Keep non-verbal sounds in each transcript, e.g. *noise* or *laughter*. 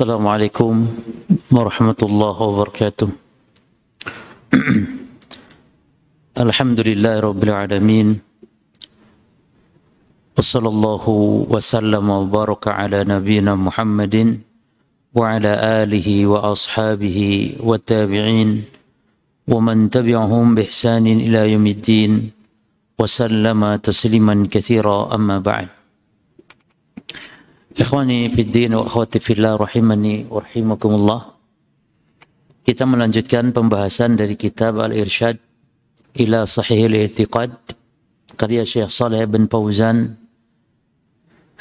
السلام عليكم ورحمة الله وبركاته. *clears throat* الحمد لله رب العالمين وصلى الله وسلم وبارك على نبينا محمد وعلى آله وأصحابه والتابعين ومن تبعهم بإحسان إلى يوم الدين وسلم تسليما كثيرا أما بعد. Ikhwani fiddin wa akhwati fillah rahimani wa rahimakumullah. Kita melanjutkan pembahasan dari kitab Al-Irsyad ila Sahih Al-I'tiqad karya Syekh Saleh bin Fauzan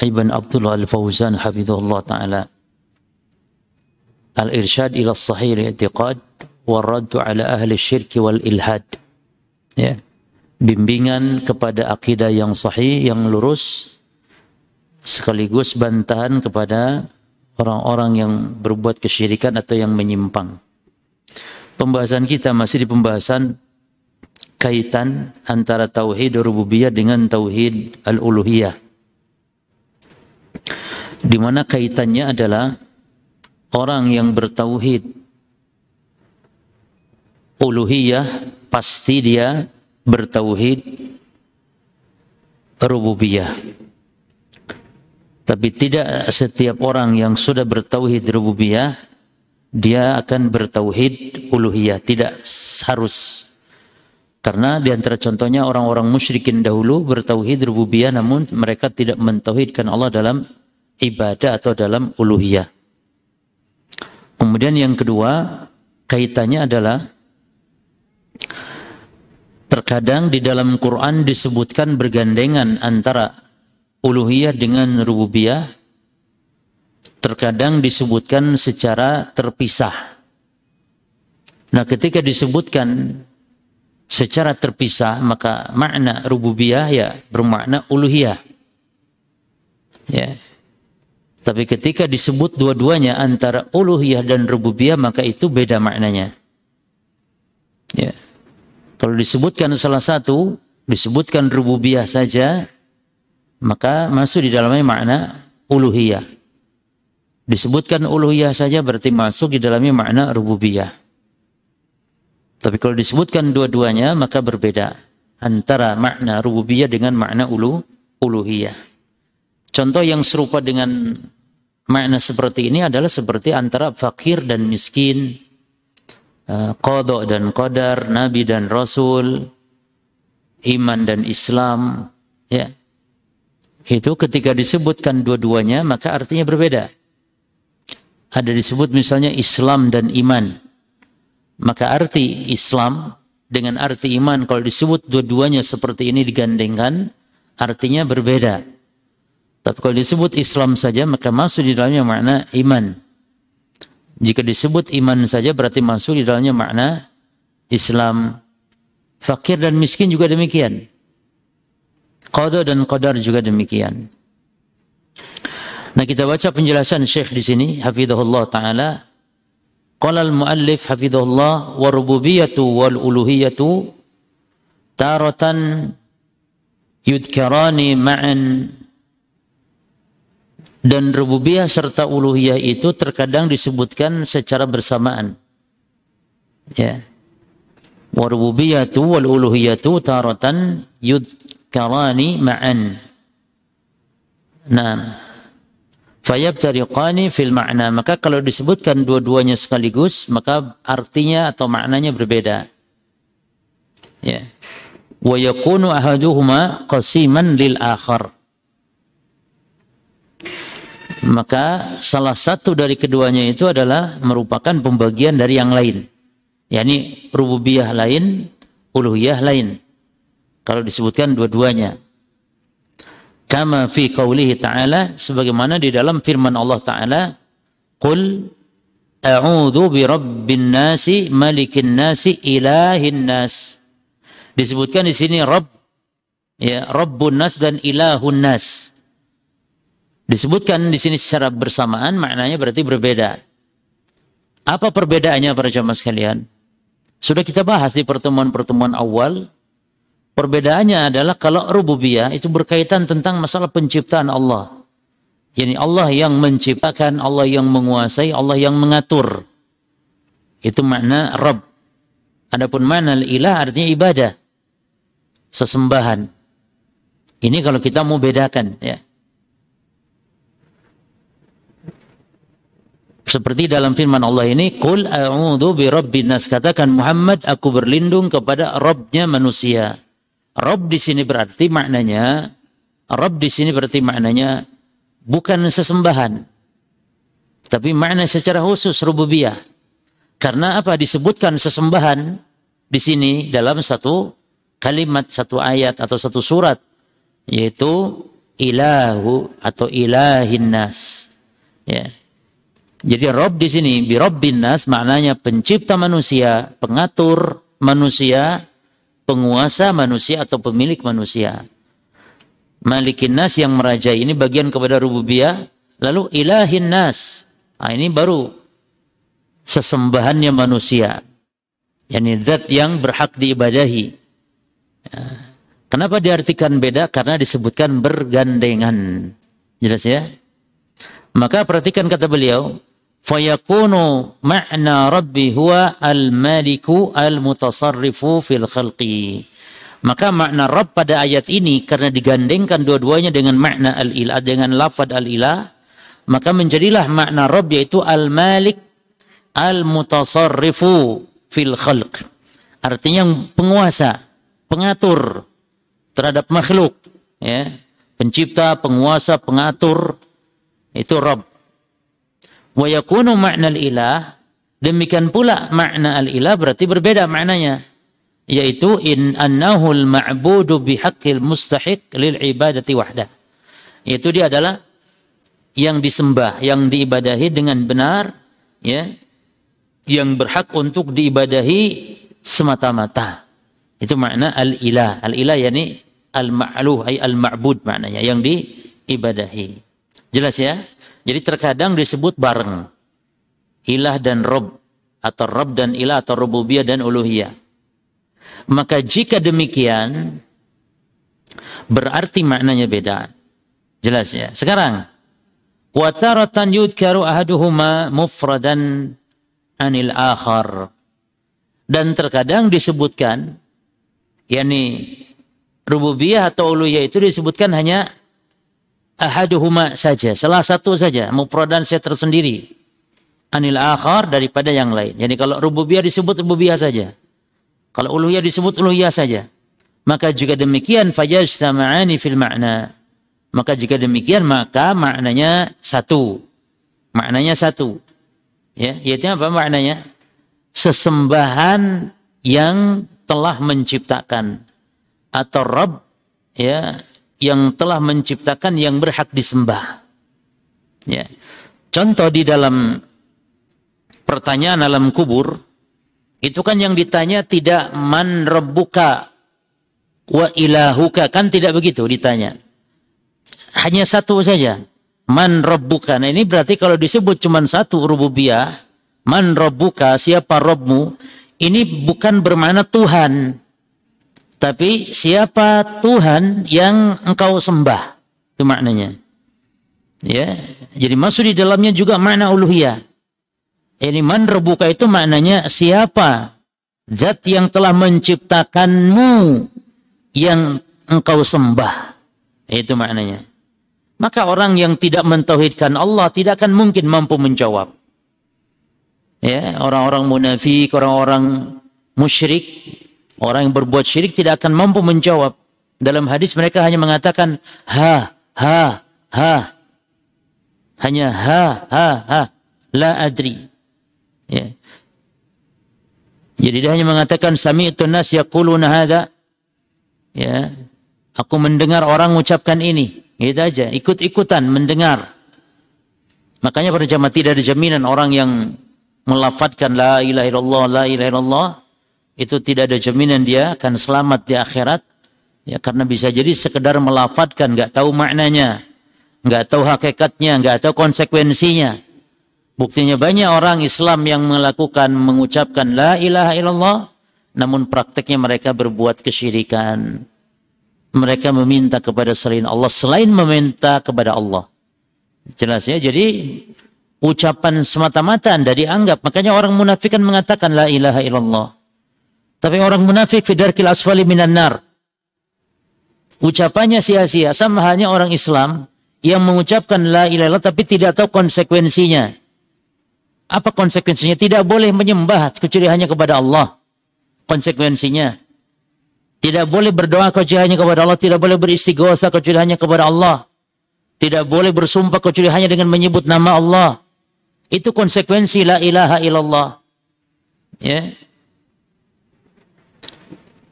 Ibn Abdullah Al-Fauzan hafizahullah taala. Al-Irsyad ila Sahih Al-I'tiqad wa raddu ala ahli syirk wal ilhad. Ya. Bimbingan kepada akidah yang sahih, yang lurus, sekaligus bantahan kepada orang-orang yang berbuat kesyirikan atau yang menyimpang. Pembahasan kita masih di pembahasan kaitan antara tauhid rububiyah dengan tauhid al-uluhiyah. Di mana kaitannya adalah orang yang bertauhid uluhiyah pasti dia bertauhid rububiyah. Tapi tidak setiap orang yang sudah bertauhid rububiyah dia akan bertauhid uluhiyah, tidak harus. Karena di antara contohnya orang-orang musyrikin dahulu bertauhid rububiyah namun mereka tidak mentauhidkan Allah dalam ibadah atau dalam uluhiyah. Kemudian yang kedua, kaitannya adalah terkadang di dalam Quran disebutkan bergandengan antara uluhiyah dengan rububiyah terkadang disebutkan secara terpisah. Nah, ketika disebutkan secara terpisah, maka makna rububiyah ya bermakna uluhiyah. Ya. Tapi ketika disebut dua-duanya antara uluhiyah dan rububiyah, maka itu beda maknanya. Ya. Kalau disebutkan salah satu, disebutkan rububiyah saja, maka masuk di dalamnya makna uluhiyah. Disebutkan uluhiyah saja berarti masuk di dalamnya makna rububiyah. Tapi kalau disebutkan dua-duanya maka berbeda antara makna rububiyah dengan makna ulu uluhiyah. Contoh yang serupa dengan makna seperti ini adalah seperti antara fakir dan miskin, eh, kodok dan qadar, nabi dan rasul, iman dan Islam, ya itu ketika disebutkan dua-duanya maka artinya berbeda. Ada disebut misalnya Islam dan iman. Maka arti Islam dengan arti iman kalau disebut dua-duanya seperti ini digandengkan artinya berbeda. Tapi kalau disebut Islam saja maka masuk di dalamnya makna iman. Jika disebut iman saja berarti masuk di dalamnya makna Islam. Fakir dan miskin juga demikian. Qada dan qadar juga demikian. Nah, kita baca penjelasan Syekh di sini, hafizahullah taala. Qala al-muallif hafizahullah wa rububiyyatu wal uluhiyyatu taratan yudkarani ma'an dan rububiyah serta uluhiyah itu terkadang disebutkan secara bersamaan. Ya. Wa rububiyyatu wal uluhiyyatu taratan yud karani ma'an. Nah, fayabtariqani fil ma'na. Maka kalau disebutkan dua-duanya sekaligus, maka artinya atau maknanya berbeda. Ya. Wa yakunu ahaduhuma qasiman lil akhar. Maka salah satu dari keduanya itu adalah merupakan pembagian dari yang lain. yakni rububiyah lain, uluhiyah lain kalau disebutkan dua-duanya. Kama fi qawlihi ta'ala sebagaimana di dalam firman Allah taala Qul a'udzu bi rabbin nasi malikin nasi ilahin nas. Disebutkan di sini Rabb ya Rabbun nas dan ilahun nas. Disebutkan di sini secara bersamaan maknanya berarti berbeda. Apa perbedaannya para jamaah sekalian? Sudah kita bahas di pertemuan-pertemuan awal Perbedaannya adalah kalau rububiyah itu berkaitan tentang masalah penciptaan Allah. Yani Allah yang menciptakan, Allah yang menguasai, Allah yang mengatur. Itu makna Rabb. Adapun makna ilah artinya ibadah. Sesembahan. Ini kalau kita mau bedakan ya. Seperti dalam firman Allah ini, "Qul a'udzu birabbin nas." Katakan Muhammad, aku berlindung kepada Rabbnya manusia. Rabb di sini berarti maknanya Rabb di sini berarti maknanya bukan sesembahan. Tapi makna secara khusus rububiyah. Karena apa disebutkan sesembahan di sini dalam satu kalimat, satu ayat atau satu surat yaitu ilahu atau ilahin nas. Ya. Jadi Rob di sini, bi nas maknanya pencipta manusia, pengatur manusia, penguasa manusia atau pemilik manusia. Malikin nas yang merajai ini bagian kepada rububiyah, lalu ilahin nas. Nah, ini baru sesembahannya manusia. Yani zat yang berhak diibadahi. Ya. Kenapa diartikan beda? Karena disebutkan bergandengan. Jelas ya? Maka perhatikan kata beliau, fayakunu ma'na rabbi huwa al-maliku al-mutasarrifu fil khalqi. Maka makna Rabb pada ayat ini karena digandengkan dua-duanya dengan makna al-ilah dengan lafad al-ilah, maka menjadilah makna Rabb yaitu al-malik al-mutasarrifu fil khalq. Artinya penguasa, pengatur terhadap makhluk, ya. Pencipta, penguasa, pengatur itu Rabb. Wa yakunu makna ilah demikian pula makna al-ilah berarti berbeda maknanya yaitu in annahu al-ma'budu bihaqqil mustahiq lil ibadati wahda. Yaitu dia adalah yang disembah, yang diibadahi dengan benar ya, yang berhak untuk diibadahi semata-mata. Itu makna al-ilah. Al-ilah yakni al-ma'luh ay al-ma'bud maknanya yang diibadahi. Jelas ya? Jadi terkadang disebut bareng. Ilah dan Rob. Atau Rob dan ilah atau rububiyah dan uluhiyah. Maka jika demikian, berarti maknanya beda. Jelas ya. Sekarang, wataratan yudkaru ahaduhuma mufradan anil akhar. Dan terkadang disebutkan, yakni rububiyah atau uluhiyah itu disebutkan hanya ahaduhuma saja, salah satu saja, mufradan saya tersendiri. Anil akhar daripada yang lain. Jadi kalau rububiyah disebut rububiyah saja. Kalau uluhiyah disebut uluhiyah saja. Maka juga demikian fajajtama'ani fil ma'na. Maka jika demikian maka maknanya satu. Maknanya satu. Ya, yaitu apa maknanya? Sesembahan yang telah menciptakan atau Rabb ya yang telah menciptakan yang berhak disembah. Ya. Contoh di dalam pertanyaan alam kubur itu kan yang ditanya tidak man rabbuka wa ilahuka kan tidak begitu ditanya. Hanya satu saja. Man rabbuka. Nah ini berarti kalau disebut cuma satu rububiyah, man rabbuka, siapa Robmu, ini bukan bermakna Tuhan. Tapi siapa Tuhan yang engkau sembah? Itu maknanya. Ya, jadi masuk di dalamnya juga makna uluhiyah. Ini man rebuka itu maknanya siapa zat yang telah menciptakanmu yang engkau sembah. Itu maknanya. Maka orang yang tidak mentauhidkan Allah tidak akan mungkin mampu menjawab. Ya, orang-orang munafik, orang-orang musyrik Orang yang berbuat syirik tidak akan mampu menjawab. Dalam hadis mereka hanya mengatakan ha, ha, ha. Hanya ha, ha, ha. La adri. Ya. Jadi dia hanya mengatakan sami'tu nas yaquluna hadza. Ya. Aku mendengar orang mengucapkan ini. Itu aja, ikut-ikutan mendengar. Makanya pada jamaah tidak ada jaminan orang yang melafatkan la ilaha illallah, la ilaha illallah itu tidak ada jaminan dia akan selamat di akhirat ya karena bisa jadi sekedar melafatkan nggak tahu maknanya nggak tahu hakikatnya nggak tahu konsekuensinya buktinya banyak orang Islam yang melakukan mengucapkan la ilaha illallah namun prakteknya mereka berbuat kesyirikan mereka meminta kepada selain Allah selain meminta kepada Allah Jelas ya. Jadi ucapan semata-mata Anda dianggap. Makanya orang munafik kan mengatakan la ilaha illallah. Tapi orang munafik fidarkil asfali minan nar. Ucapannya sia-sia. Sama halnya orang Islam yang mengucapkan la ilaha tapi tidak tahu konsekuensinya. Apa konsekuensinya? Tidak boleh menyembah kecuali hanya kepada Allah. Konsekuensinya. Tidak boleh berdoa kecuali hanya kepada Allah. Tidak boleh beristighosa kecuali hanya kepada Allah. Tidak boleh bersumpah kecuali hanya dengan menyebut nama Allah. Itu konsekuensi la ilaha illallah. Ya.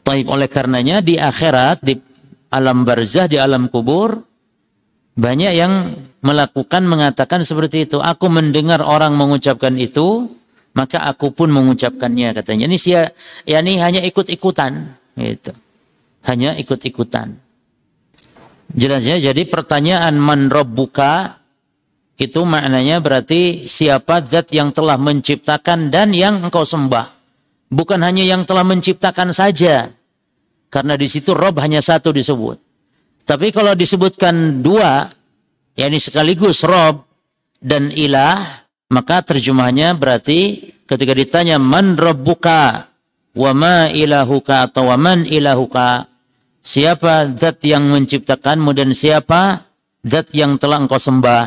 Taib oleh karenanya di akhirat, di alam barzah, di alam kubur, banyak yang melakukan mengatakan seperti itu. Aku mendengar orang mengucapkan itu, maka aku pun mengucapkannya katanya. Ini sia, ya ini hanya ikut-ikutan, gitu. Hanya ikut-ikutan. Jelasnya jadi pertanyaan man rabbuka itu maknanya berarti siapa zat yang telah menciptakan dan yang engkau sembah. Bukan hanya yang telah menciptakan saja. Karena di situ Rob hanya satu disebut. Tapi kalau disebutkan dua, yakni sekaligus Rob dan ilah, maka terjemahnya berarti ketika ditanya man rabbuka wa ma ilahuka atau wa man ilahuka, siapa zat yang menciptakanmu dan siapa zat yang telah engkau sembah.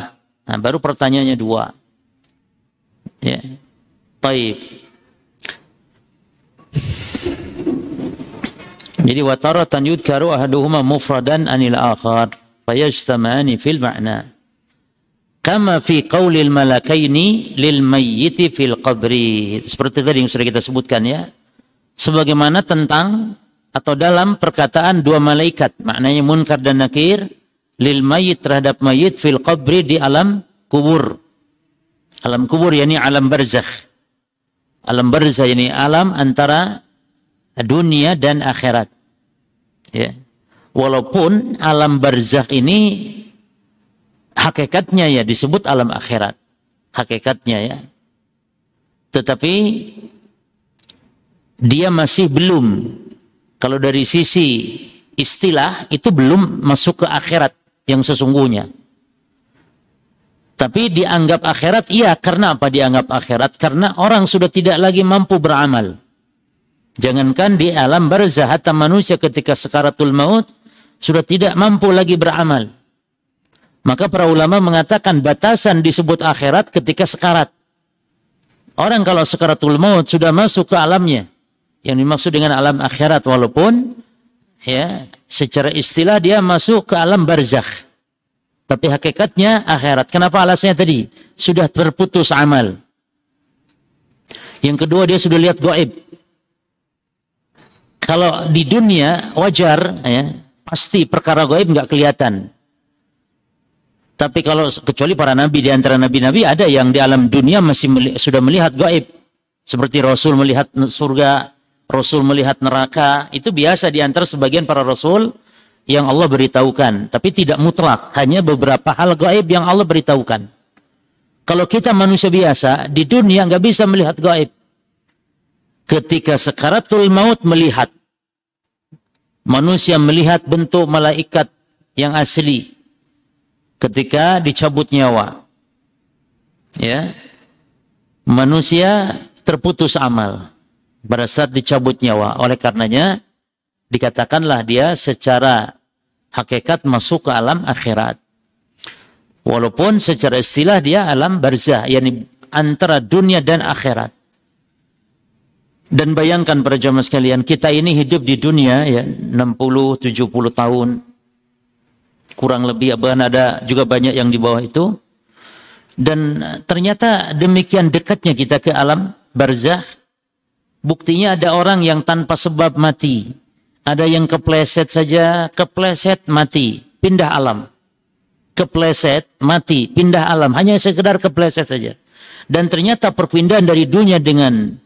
Nah, baru pertanyaannya dua. Ya. Taib. Jadi wataratan yudkaru ahaduhuma mufradan anil akhar fayajtamani fil ma'na. Kama fi qaulil malakaini lil mayyiti fil qabri. Seperti tadi yang sudah kita sebutkan ya. Sebagaimana tentang atau dalam perkataan dua malaikat, maknanya munkar dan nakir lil mayyit terhadap mayit fil qabri di alam kubur. Alam kubur yakni alam barzakh. Alam barzakh yakni alam antara dunia dan akhirat. Ya. Walaupun alam barzakh ini hakikatnya ya disebut alam akhirat. Hakikatnya ya. Tetapi dia masih belum kalau dari sisi istilah itu belum masuk ke akhirat yang sesungguhnya. Tapi dianggap akhirat, iya karena apa dianggap akhirat? Karena orang sudah tidak lagi mampu beramal. Jangankan di alam barzah hatta manusia ketika sekaratul maut sudah tidak mampu lagi beramal. Maka para ulama mengatakan batasan disebut akhirat ketika sekarat. Orang kalau sekaratul maut sudah masuk ke alamnya. Yang dimaksud dengan alam akhirat walaupun ya secara istilah dia masuk ke alam barzakh. Tapi hakikatnya akhirat. Kenapa alasannya tadi? Sudah terputus amal. Yang kedua dia sudah lihat gaib. Kalau di dunia wajar ya, pasti perkara gaib nggak kelihatan. Tapi kalau kecuali para nabi di antara nabi-nabi ada yang di alam dunia masih meli sudah melihat gaib. Seperti Rasul melihat surga, Rasul melihat neraka, itu biasa di antara sebagian para rasul yang Allah beritahukan, tapi tidak mutlak, hanya beberapa hal gaib yang Allah beritahukan. Kalau kita manusia biasa di dunia nggak bisa melihat gaib ketika sekaratul maut melihat manusia melihat bentuk malaikat yang asli. Ketika dicabut nyawa ya manusia terputus amal pada saat dicabut nyawa. Oleh karenanya dikatakanlah dia secara hakikat masuk ke alam akhirat. Walaupun secara istilah dia alam barzah yakni antara dunia dan akhirat dan bayangkan para jamaah sekalian, kita ini hidup di dunia ya 60 70 tahun. Kurang lebih bahkan ada juga banyak yang di bawah itu. Dan ternyata demikian dekatnya kita ke alam barzah. Buktinya ada orang yang tanpa sebab mati. Ada yang kepleset saja, kepleset mati, pindah alam. Kepleset mati, pindah alam, hanya sekedar kepleset saja. Dan ternyata perpindahan dari dunia dengan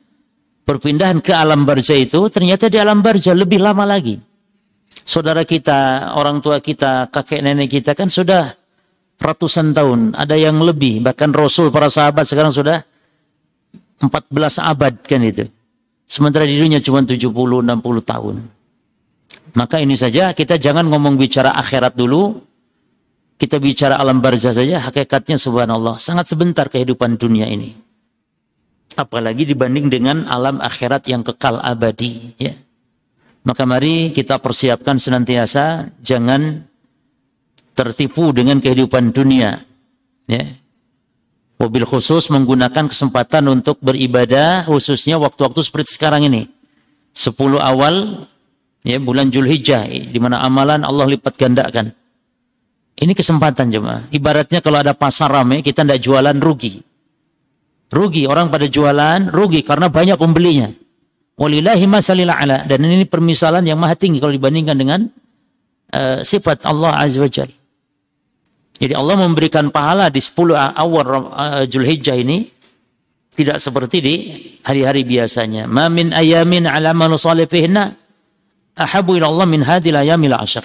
perpindahan ke alam barzah itu ternyata di alam barzah lebih lama lagi. Saudara kita, orang tua kita, kakek nenek kita kan sudah ratusan tahun, ada yang lebih, bahkan Rasul para sahabat sekarang sudah 14 abad kan itu. Sementara di dunia cuma 70 60 tahun. Maka ini saja kita jangan ngomong bicara akhirat dulu. kita bicara alam barzah saja, hakikatnya subhanallah, sangat sebentar kehidupan dunia ini. Apalagi dibanding dengan alam akhirat yang kekal abadi. Ya. Maka mari kita persiapkan senantiasa, jangan tertipu dengan kehidupan dunia. Ya. Mobil khusus menggunakan kesempatan untuk beribadah, khususnya waktu-waktu seperti sekarang ini. Sepuluh awal ya bulan Julhijjah di mana amalan Allah lipat gandakan ini kesempatan jemaah. Ibaratnya kalau ada pasar ramai, kita tidak jualan rugi. Rugi, orang pada jualan, rugi karena banyak pembelinya. Walillahi masalil ala. Dan ini permisalan yang maha tinggi kalau dibandingkan dengan uh, sifat Allah Azza wa Jal. Jadi Allah memberikan pahala di 10 awal uh, Julhijjah ini tidak seperti di hari-hari biasanya. Ma min ayamin ala man fihinna ahabu ila Allah min hadil ayamil ashar.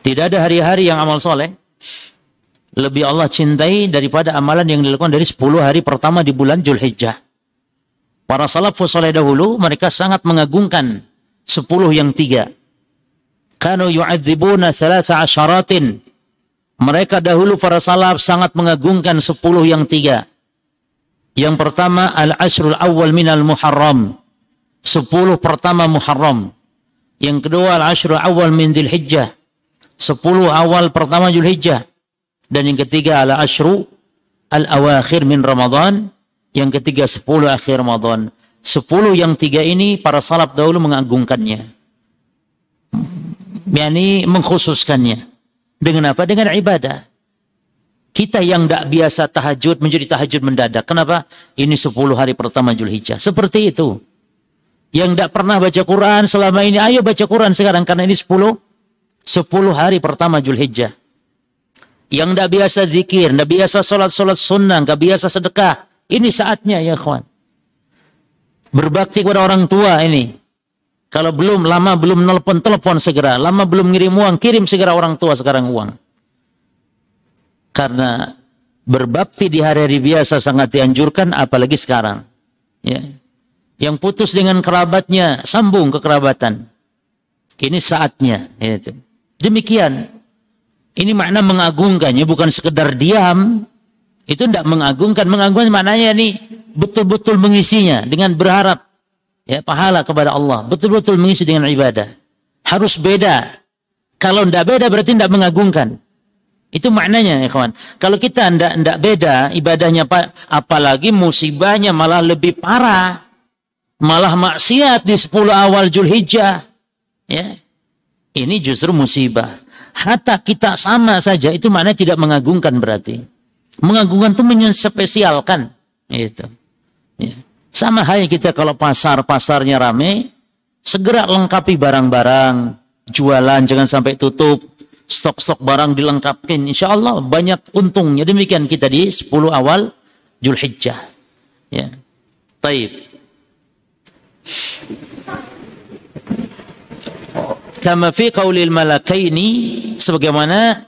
Tidak ada hari-hari yang amal soleh lebih Allah cintai daripada amalan yang dilakukan dari 10 hari pertama di bulan Julhijjah. Para salafus soleh dahulu mereka sangat mengagungkan 10 yang tiga. Kanu yu'adzibuna salasa asyaratin. Mereka dahulu para salaf sangat mengagungkan 10 yang tiga. Yang pertama al-ashrul awal minal muharram. 10 pertama muharram. Yang kedua al-ashrul awal min dhil sepuluh awal pertama Zulhijjah dan yang ketiga ala ashru al awakhir min Ramadan. Yang ketiga sepuluh akhir Ramadan. Sepuluh yang tiga ini para salaf dahulu mengagungkannya. Yakni mengkhususkannya. Dengan apa? Dengan ibadah. Kita yang tidak biasa tahajud menjadi tahajud mendadak. Kenapa? Ini sepuluh hari pertama Zulhijjah seperti itu. Yang tidak pernah baca Quran selama ini ayo baca Quran sekarang. Karena ini sepuluh 10 hari pertama Julhijjah. Yang tidak biasa zikir, tidak biasa sholat-sholat sunnah, tidak biasa sedekah. Ini saatnya ya kawan. Berbakti kepada orang tua ini. Kalau belum, lama belum nelpon, telepon segera. Lama belum ngirim uang, kirim segera orang tua sekarang uang. Karena berbakti di hari-hari biasa sangat dianjurkan, apalagi sekarang. Ya. Yang putus dengan kerabatnya, sambung ke kerabatan. Ini saatnya. Ya. Demikian. Ini makna mengagungkannya bukan sekedar diam. Itu tidak mengagungkan. Mengagungkan maknanya ini betul-betul mengisinya dengan berharap ya pahala kepada Allah. Betul-betul mengisi dengan ibadah. Harus beda. Kalau tidak beda berarti tidak mengagungkan. Itu maknanya ya kawan. Kalau kita tidak tidak beda ibadahnya pak, apalagi musibahnya malah lebih parah. Malah maksiat di 10 awal Julhijjah. Ya. Ini justru musibah. Hatta kita sama saja itu mana tidak mengagungkan berarti. Mengagungkan itu menyespesialkan. Itu. Ya. Sama halnya kita kalau pasar-pasarnya rame, segera lengkapi barang-barang, jualan jangan sampai tutup, stok-stok barang dilengkapkan. Insya Allah banyak untungnya. Demikian kita di 10 awal Julhijjah. Ya. Taib kama fi qaulil malakaini sebagaimana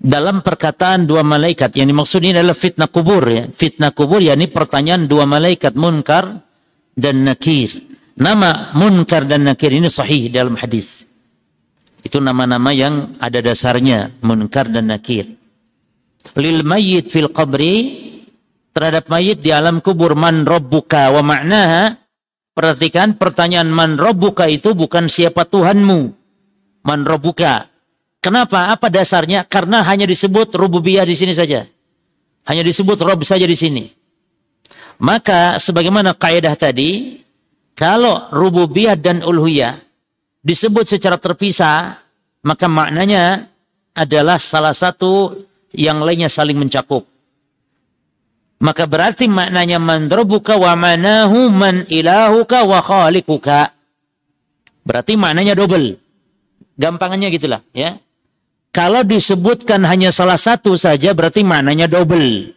dalam perkataan dua malaikat. Yang dimaksud ini adalah fitnah kubur ya. Fitnah kubur yakni pertanyaan dua malaikat munkar dan nakir. Nama munkar dan nakir ini sahih dalam hadis. Itu nama-nama yang ada dasarnya munkar dan nakir. Lil mayyit fil qabri terhadap mayit di alam kubur man rabbuka wa ma'naha Perhatikan pertanyaan man robuka itu bukan siapa Tuhanmu. Man robuka. Kenapa? Apa dasarnya? Karena hanya disebut rububiyah di sini saja. Hanya disebut rob saja di sini. Maka sebagaimana kaidah tadi, kalau rububiyah dan uluhiyah disebut secara terpisah, maka maknanya adalah salah satu yang lainnya saling mencakup. Maka berarti maknanya man rabbuka wa manahu man ilahuka wa khaliquka. Berarti maknanya double. Gampangannya gitulah ya. Kalau disebutkan hanya salah satu saja berarti maknanya double.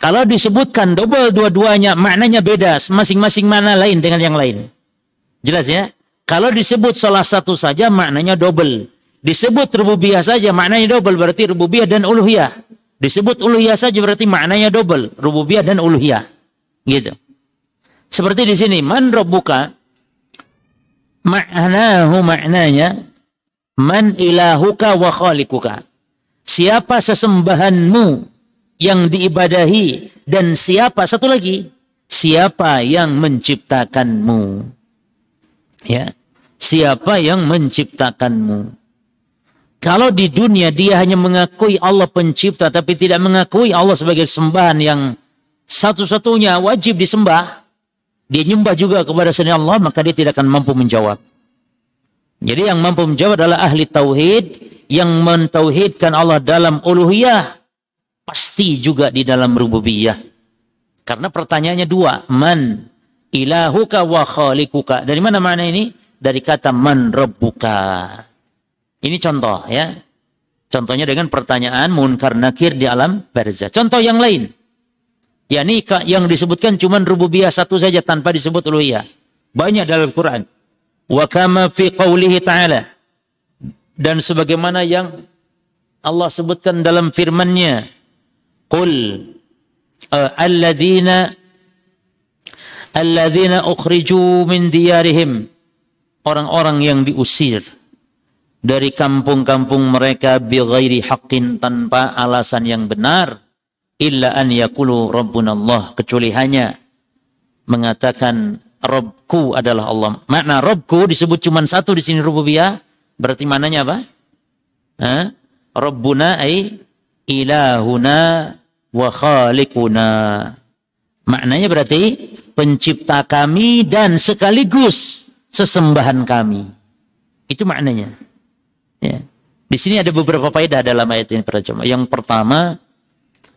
Kalau disebutkan double dua-duanya maknanya beda, masing-masing mana lain dengan yang lain. Jelas ya? Kalau disebut salah satu saja maknanya double. Disebut rububiyah saja maknanya double berarti rububiyah dan uluhiyah. Disebut uluhiyah saja berarti maknanya double, rububiyah dan uluhiyah. Gitu. Seperti di sini, man rabbuka maknahu maknanya Man ilahuka wa khalikuka. Siapa sesembahanmu yang diibadahi dan siapa satu lagi siapa yang menciptakanmu ya siapa yang menciptakanmu kalau di dunia dia hanya mengakui Allah pencipta tapi tidak mengakui Allah sebagai sembahan yang satu-satunya wajib disembah dia nyembah juga kepada selain Allah maka dia tidak akan mampu menjawab jadi yang mampu menjawab adalah ahli tauhid yang mentauhidkan Allah dalam uluhiyah pasti juga di dalam rububiyah. Karena pertanyaannya dua, man ilahuka wa khalikuka. Dari mana mana ini? Dari kata man rabbuka. Ini contoh ya. Contohnya dengan pertanyaan munkar nakir di alam barzah. Contoh yang lain. Ya ini yang disebutkan cuma rububiyah satu saja tanpa disebut uluhiyah. Banyak dalam Quran. Wa kama fi qawlihi ta'ala. Dan sebagaimana yang Allah sebutkan dalam firman-Nya Qul uh, alladzina alladzina ukhriju min diyarihim orang-orang yang diusir dari kampung-kampung mereka bighairi haqqin tanpa alasan yang benar illa an yaqulu rabbuna Allah kecuali hanya mengatakan Robku adalah Allah. Makna Robku disebut cuma satu di sini rububiyah. Berarti mananya apa? Ha? Rabbuna ay ilahuna wa khaliquna. Maknanya berarti pencipta kami dan sekaligus sesembahan kami. Itu maknanya. Ya. Di sini ada beberapa faedah dalam ayat ini para jemaah. Yang pertama,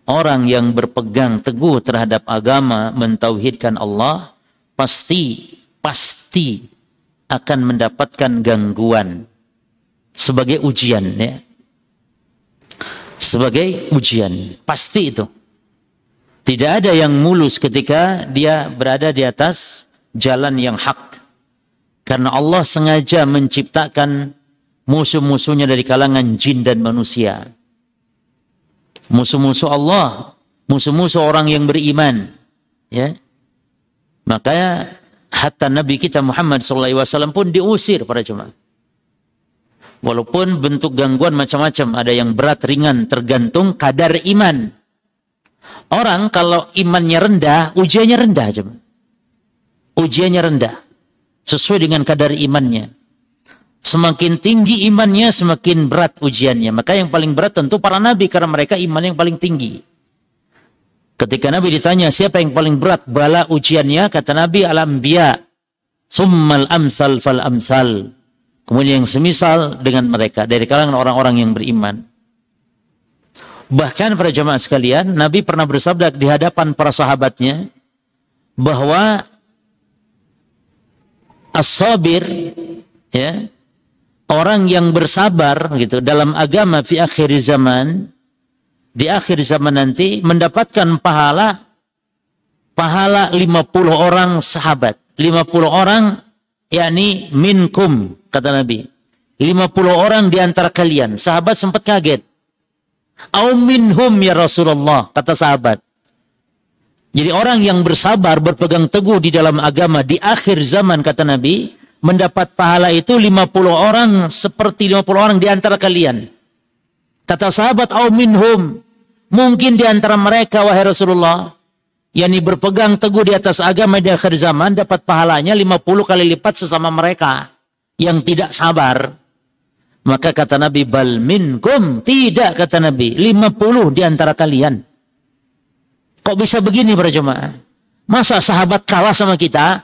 orang yang berpegang teguh terhadap agama mentauhidkan Allah pasti pasti akan mendapatkan gangguan sebagai ujian ya sebagai ujian. Pasti itu. Tidak ada yang mulus ketika dia berada di atas jalan yang hak. Karena Allah sengaja menciptakan musuh-musuhnya dari kalangan jin dan manusia. Musuh-musuh Allah, musuh-musuh orang yang beriman. Ya. Makanya hatta Nabi kita Muhammad SAW pun diusir para jemaah. Walaupun bentuk gangguan macam-macam, ada yang berat, ringan, tergantung kadar iman. Orang kalau imannya rendah, ujiannya rendah. Coba. Ujiannya rendah. Sesuai dengan kadar imannya. Semakin tinggi imannya, semakin berat ujiannya. Maka yang paling berat tentu para nabi, karena mereka iman yang paling tinggi. Ketika Nabi ditanya siapa yang paling berat bala ujiannya, kata Nabi al-anbiya, summal amsal fal amsal. Kemudian yang semisal dengan mereka dari kalangan orang-orang yang beriman. Bahkan para jemaah sekalian, Nabi pernah bersabda di hadapan para sahabatnya bahwa as-sabir ya, orang yang bersabar gitu dalam agama fi akhir zaman di akhir zaman nanti mendapatkan pahala pahala 50 orang sahabat, 50 orang yakni minkum kata Nabi. 50 orang di antara kalian. Sahabat sempat kaget. Au minhum ya Rasulullah, kata sahabat. Jadi orang yang bersabar, berpegang teguh di dalam agama di akhir zaman, kata Nabi, mendapat pahala itu 50 orang seperti 50 orang di antara kalian. Kata sahabat, au minhum, mungkin di antara mereka, wahai Rasulullah, yakni berpegang teguh di atas agama di akhir zaman, dapat pahalanya 50 kali lipat sesama mereka yang tidak sabar. Maka kata Nabi, bal minkum. Tidak kata Nabi, 50 di antara kalian. Kok bisa begini para jemaah? Masa sahabat kalah sama kita?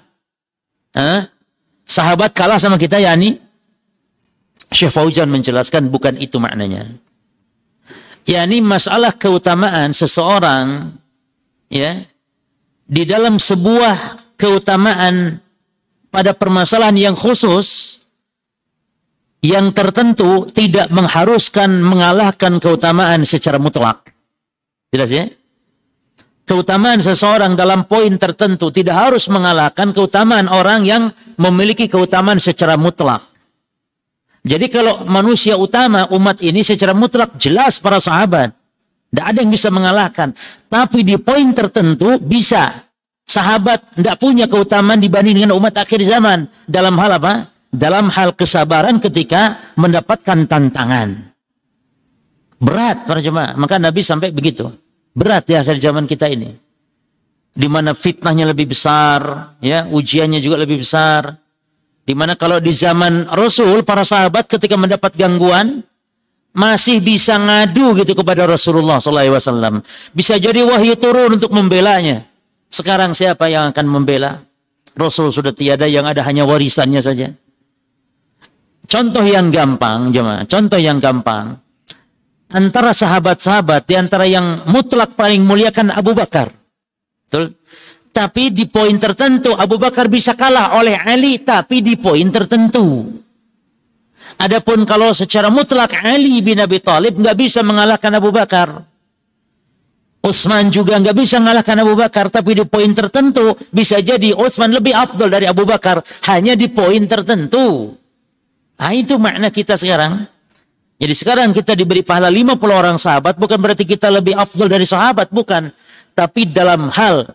Hah? Sahabat kalah sama kita ya ini? Syekh Fauzan menjelaskan bukan itu maknanya. Ya ini masalah keutamaan seseorang ya di dalam sebuah keutamaan pada permasalahan yang khusus yang tertentu tidak mengharuskan mengalahkan keutamaan secara mutlak. Jelas ya? Keutamaan seseorang dalam poin tertentu tidak harus mengalahkan keutamaan orang yang memiliki keutamaan secara mutlak. Jadi kalau manusia utama umat ini secara mutlak jelas para sahabat. Tidak ada yang bisa mengalahkan. Tapi di poin tertentu bisa. Sahabat tidak punya keutamaan dibanding dengan umat akhir zaman. Dalam hal apa? dalam hal kesabaran ketika mendapatkan tantangan. Berat para jemaah. Maka Nabi sampai begitu. Berat di akhir zaman kita ini. Di mana fitnahnya lebih besar, ya, ujiannya juga lebih besar. Di mana kalau di zaman Rasul, para sahabat ketika mendapat gangguan, masih bisa ngadu gitu kepada Rasulullah SAW. Bisa jadi wahyu turun untuk membelanya. Sekarang siapa yang akan membela? Rasul sudah tiada, yang ada hanya warisannya saja. Contoh yang gampang, jemaah. Contoh yang gampang. Antara sahabat-sahabat, di antara yang mutlak paling muliakan Abu Bakar. Betul? Tapi di poin tertentu Abu Bakar bisa kalah oleh Ali, tapi di poin tertentu. Adapun kalau secara mutlak Ali bin Abi Thalib nggak bisa mengalahkan Abu Bakar. Utsman juga nggak bisa mengalahkan Abu Bakar, tapi di poin tertentu bisa jadi Utsman lebih afdol dari Abu Bakar hanya di poin tertentu. Nah, itu makna kita sekarang. Jadi sekarang kita diberi pahala 50 orang sahabat bukan berarti kita lebih afdol dari sahabat, bukan. Tapi dalam hal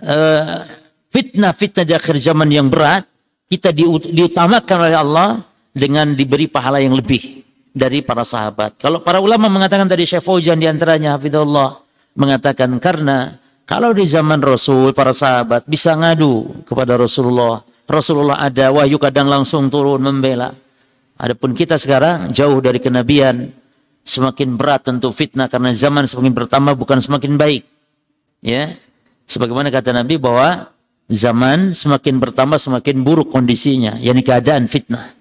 uh, fitnah-fitnah di akhir zaman yang berat, kita diutamakan oleh Allah dengan diberi pahala yang lebih dari para sahabat. Kalau para ulama mengatakan tadi Syekh Fauzan di antaranya hafizallah mengatakan karena kalau di zaman Rasul para sahabat bisa ngadu kepada Rasulullah. Rasulullah ada wahyu kadang langsung turun membela. Adapun kita sekarang jauh dari kenabian, semakin berat tentu fitnah karena zaman semakin bertambah bukan semakin baik. Ya. Sebagaimana kata Nabi bahwa zaman semakin bertambah semakin buruk kondisinya, yakni keadaan fitnah.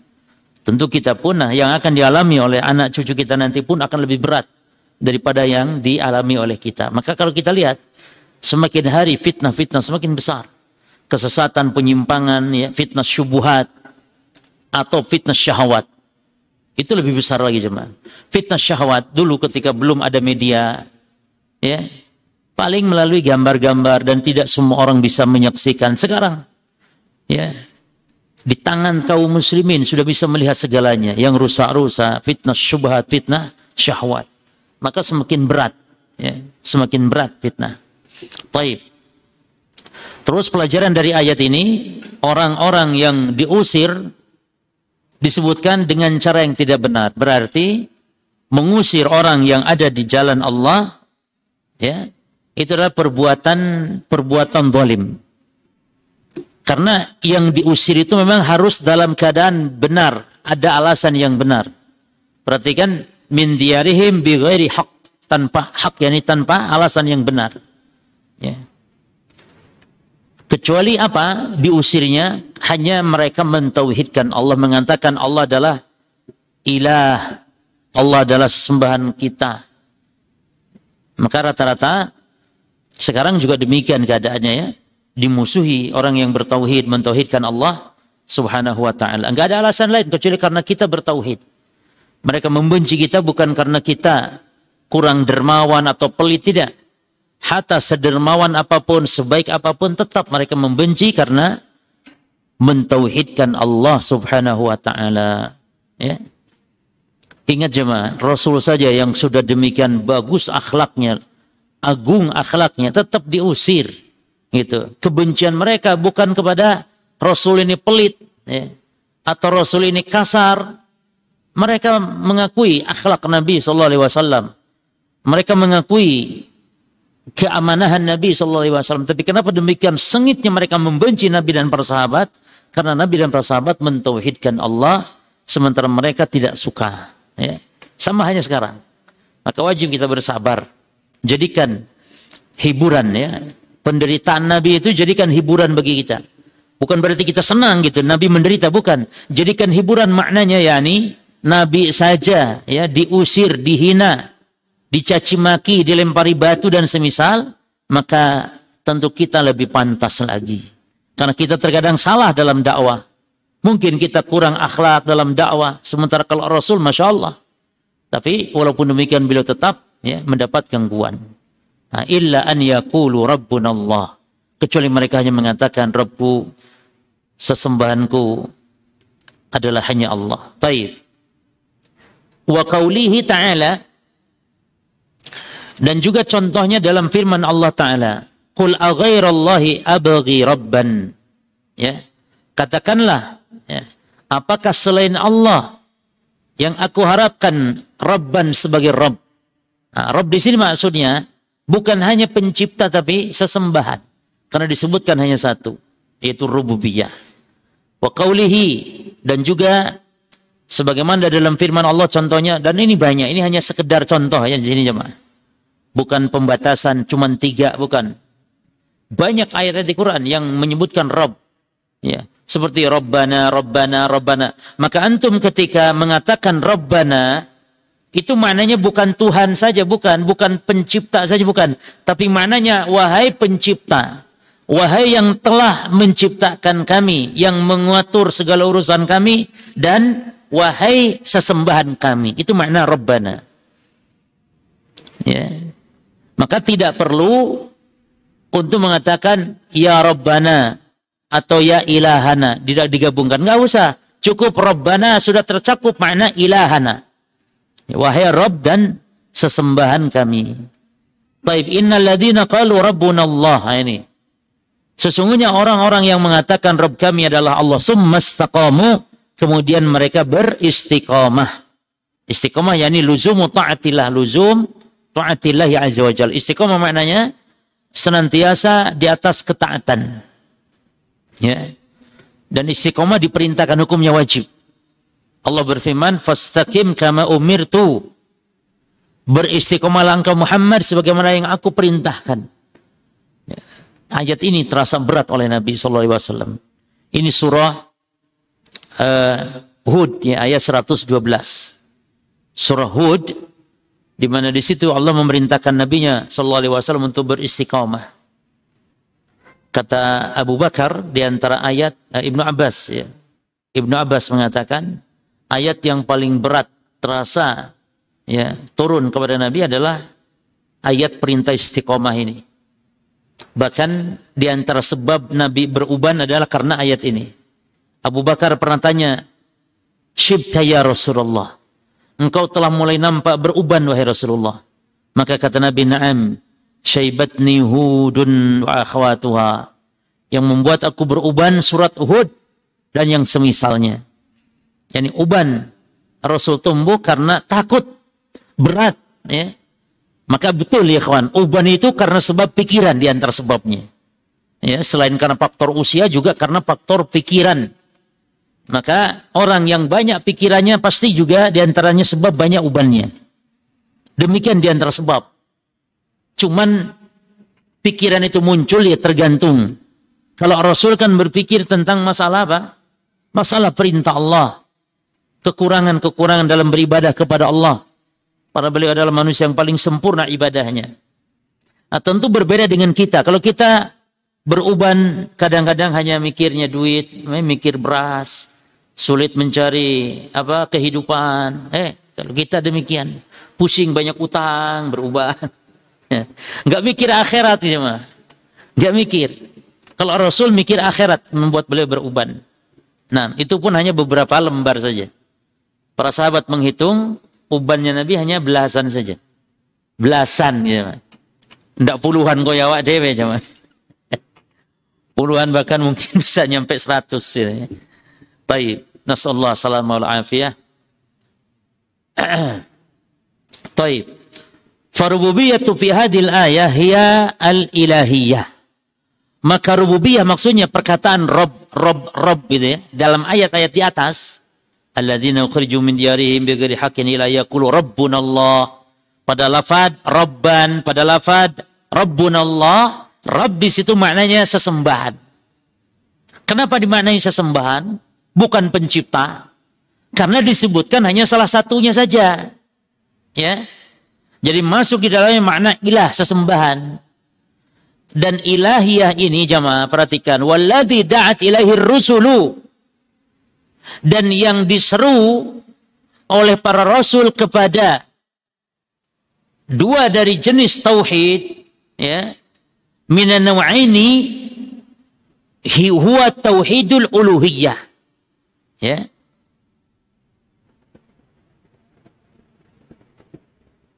Tentu kita pun nah, yang akan dialami oleh anak cucu kita nanti pun akan lebih berat daripada yang dialami oleh kita. Maka kalau kita lihat semakin hari fitnah-fitnah semakin besar. Kesesatan, penyimpangan, ya, fitnah syubuhat atau fitnah syahwat. Itu lebih besar lagi jemaah. Fitnah syahwat dulu ketika belum ada media ya, paling melalui gambar-gambar dan tidak semua orang bisa menyaksikan. Sekarang ya, di tangan kaum muslimin sudah bisa melihat segalanya yang rusak-rusak, fitnah syubhat, fitnah syahwat maka semakin berat ya, semakin berat fitnah. Taib. Terus pelajaran dari ayat ini orang-orang yang diusir disebutkan dengan cara yang tidak benar. Berarti mengusir orang yang ada di jalan Allah ya itu adalah perbuatan perbuatan zalim. Karena yang diusir itu memang harus dalam keadaan benar, ada alasan yang benar. Perhatikan min diarihim bi ghairi tanpa hak yakni tanpa alasan yang benar ya kecuali apa? Diusirnya hanya mereka mentauhidkan Allah mengatakan Allah adalah ilah Allah adalah sesembahan kita. Maka rata-rata sekarang juga demikian keadaannya ya. Dimusuhi orang yang bertauhid mentauhidkan Allah subhanahu wa ta'ala. Enggak ada alasan lain kecuali karena kita bertauhid. Mereka membenci kita bukan karena kita kurang dermawan atau pelit, tidak. Hatta sedermawan apa pun, sebaik apa pun, tetap mereka membenci karena mentauhidkan Allah subhanahu wa ta'ala. Ya. Ingat jemaah, Rasul saja yang sudah demikian bagus akhlaknya, agung akhlaknya, tetap diusir. Gitu. Kebencian mereka bukan kepada Rasul ini pelit, ya. atau Rasul ini kasar, mereka mengakui akhlak Nabi sallallahu alaihi wasallam. Mereka mengakui keamanahan Nabi sallallahu alaihi wasallam. Tapi kenapa demikian sengitnya mereka membenci Nabi dan para sahabat? Karena Nabi dan para sahabat mentauhidkan Allah sementara mereka tidak suka. Ya. Sama hanya sekarang. Maka wajib kita bersabar. Jadikan hiburan ya. Penderitaan Nabi itu jadikan hiburan bagi kita. Bukan berarti kita senang gitu. Nabi menderita bukan. Jadikan hiburan maknanya yakni Nabi saja ya diusir, dihina, dicaci maki, dilempari batu dan semisal, maka tentu kita lebih pantas lagi. Karena kita terkadang salah dalam dakwah. Mungkin kita kurang akhlak dalam dakwah. Sementara kalau Rasul, Masya Allah. Tapi walaupun demikian beliau tetap ya, mendapat gangguan. Nah, illa an yakulu rabbun Allah. Kecuali mereka hanya mengatakan Rabbu sesembahanku adalah hanya Allah. Baik wa qawlihi ta'ala dan juga contohnya dalam firman Allah taala qul aghairallahi rabban ya katakanlah ya Apakah selain Allah yang aku harapkan Rabban sebagai Rabb? Nah, Rabb di sini maksudnya bukan hanya pencipta tapi sesembahan. Karena disebutkan hanya satu, yaitu rububiyah. Wa qawlihi dan juga sebagaimana dalam firman Allah contohnya dan ini banyak, ini hanya sekedar contoh ya di sini jemaah. Bukan pembatasan cuma tiga, bukan. Banyak ayat di Quran yang menyebutkan Rabb. Ya, seperti Rabbana, Rabbana, Rabbana. Maka antum ketika mengatakan Rabbana, itu maknanya bukan Tuhan saja, bukan, bukan pencipta saja, bukan. Tapi maknanya, wahai pencipta, wahai yang telah menciptakan kami, yang mengatur segala urusan kami, dan wahai sesembahan kami. Itu makna Rabbana. Ya. Maka tidak perlu untuk mengatakan Ya Rabbana atau Ya Ilahana. Tidak digabungkan. Nggak usah. Cukup Rabbana sudah tercakup makna Ilahana. Wahai Rabb dan sesembahan kami. Taib innal ladina qalu rabbuna Allah. Ini. Sesungguhnya orang-orang yang mengatakan Rabb kami adalah Allah summastaqamu kemudian mereka beristiqamah. Istiqamah yakni luzumu ta'atillah, luzum ta'atillah ya azza wajal. Istiqamah maknanya senantiasa di atas ketaatan. Ya. Dan istiqamah diperintahkan hukumnya wajib. Allah berfirman, "Fastaqim kama umirtu." Beristiqomahlah engkau Muhammad sebagaimana yang aku perintahkan. Ya. Ayat ini terasa berat oleh Nabi sallallahu alaihi wasallam. Ini surah uh, Hud ya ayat 112. Surah Hud di mana di situ Allah memerintahkan nabinya sallallahu alaihi wasallam untuk beristiqamah. Kata Abu Bakar di antara ayat uh, Ibnu Abbas ya. Ibnu Abbas mengatakan ayat yang paling berat terasa ya turun kepada Nabi adalah ayat perintah istiqomah ini. Bahkan di antara sebab Nabi beruban adalah karena ayat ini. Abu Bakar pernah tanya, Shibta ya Rasulullah. Engkau telah mulai nampak beruban wahai Rasulullah. Maka kata Nabi, Naam, syaibatni hudun wa akhwatuha. Yang membuat aku beruban surat Hud dan yang semisalnya. Yani uban. Rasul tumbuh karena takut berat ya. Maka betul ya kawan uban itu karena sebab pikiran di antara sebabnya. Ya selain karena faktor usia juga karena faktor pikiran maka orang yang banyak pikirannya pasti juga di antaranya sebab banyak ubannya demikian di antara sebab cuman pikiran itu muncul ya tergantung kalau Rasul kan berpikir tentang masalah apa masalah perintah Allah kekurangan-kekurangan dalam beribadah kepada Allah. Para beliau adalah manusia yang paling sempurna ibadahnya. Nah, tentu berbeda dengan kita. Kalau kita beruban kadang-kadang hanya mikirnya duit, eh, mikir beras, sulit mencari apa kehidupan. Eh, kalau kita demikian, pusing banyak utang, beruban. Enggak *laughs* mikir akhirat ya mah. Enggak mikir. Kalau Rasul mikir akhirat membuat beliau beruban. Nah, itu pun hanya beberapa lembar saja. Para sahabat menghitung ubannya Nabi hanya belasan saja. Belasan ya. Tidak puluhan goyawa dewe cuman. *laughs* puluhan bahkan mungkin bisa nyampe seratus ya. Baik. Nasallahu salam wa afiyah. *clears throat* Taib. Farububiyatu fi hadil ayah hiya al-ilahiyah. Maka rububiyah maksudnya perkataan Rob, Rob, Rob gitu ya. Dalam ayat-ayat di atas alladzina ukhriju min diyarihim bighairi haqqin ila yaqulu rabbunallah pada lafad rabban pada lafad rabbunallah rabb situ maknanya sesembahan kenapa dimaknai sesembahan bukan pencipta karena disebutkan hanya salah satunya saja. Ya. Jadi masuk di dalamnya makna ilah sesembahan. Dan ilahiyah ini jamaah perhatikan. Walladzi da'at ilaihi rusulu. Dan yang diseru oleh para rasul kepada dua dari jenis tauhid ya minan naw'aini huwa tauhidul uluhiyah ya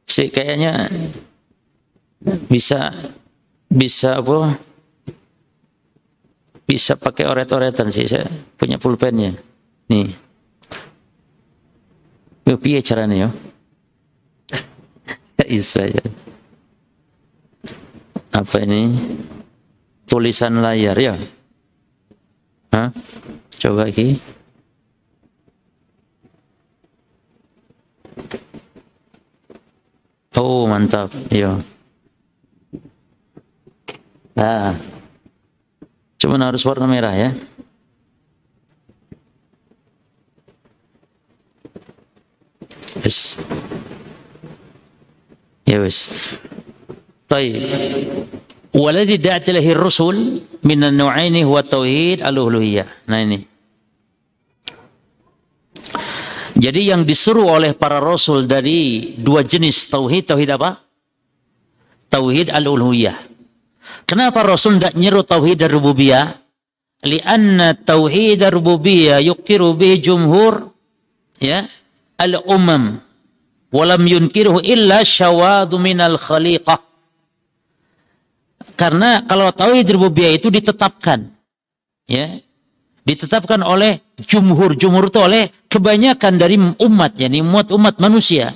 sih kayaknya bisa bisa apa bisa pakai oret-oretan sih saya punya pulpennya Nih. Yo piye caranya yo? *laughs* Isa ya. Apa ini? Tulisan layar ya? Hah? Coba lagi. Oh, mantap. Iya. Nah. cuma harus warna merah ya. Yes, Ya wis. Baik. Waladhi da'at ilahi rusul minan nu'aini huwa tauhid al-uluhiyah. Nah ini jadi yang disuruh oleh para rasul dari dua jenis tauhid tauhid apa? Tauhid al-uluhiyah. Kenapa rasul tidak nyeru tauhid ar-rububiyah? Lianna tauhid ar-rububiyah yuqiru bi jumhur ya al-umam. Walam yunkiruhu illa syawadu minal khaliqah. Karena kalau tauhid rububiyah itu ditetapkan ya ditetapkan oleh jumhur. Jumhur itu oleh kebanyakan dari umat yakni umat umat manusia.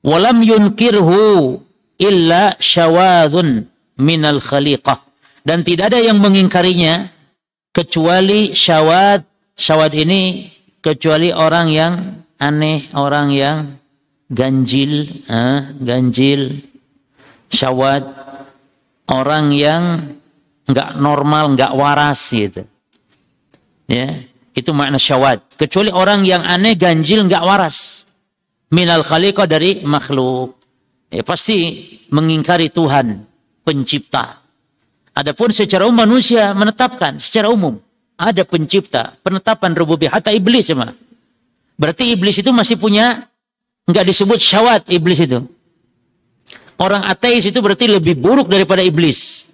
Walam yunkirhu illa syawadun minal khaliqah. Dan tidak ada yang mengingkarinya kecuali syawad. Syawad ini kecuali orang yang aneh orang yang ganjil, eh, ganjil, syawat, orang yang nggak normal, nggak waras gitu. Ya, itu makna syawat. Kecuali orang yang aneh, ganjil, nggak waras. Minal khaliqah dari makhluk. Ya, pasti mengingkari Tuhan, pencipta. Adapun secara umum manusia menetapkan secara umum ada pencipta, penetapan rububiyah, hatta iblis cuma. Berarti iblis itu masih punya Enggak disebut syawat iblis itu. Orang ateis itu berarti lebih buruk daripada iblis.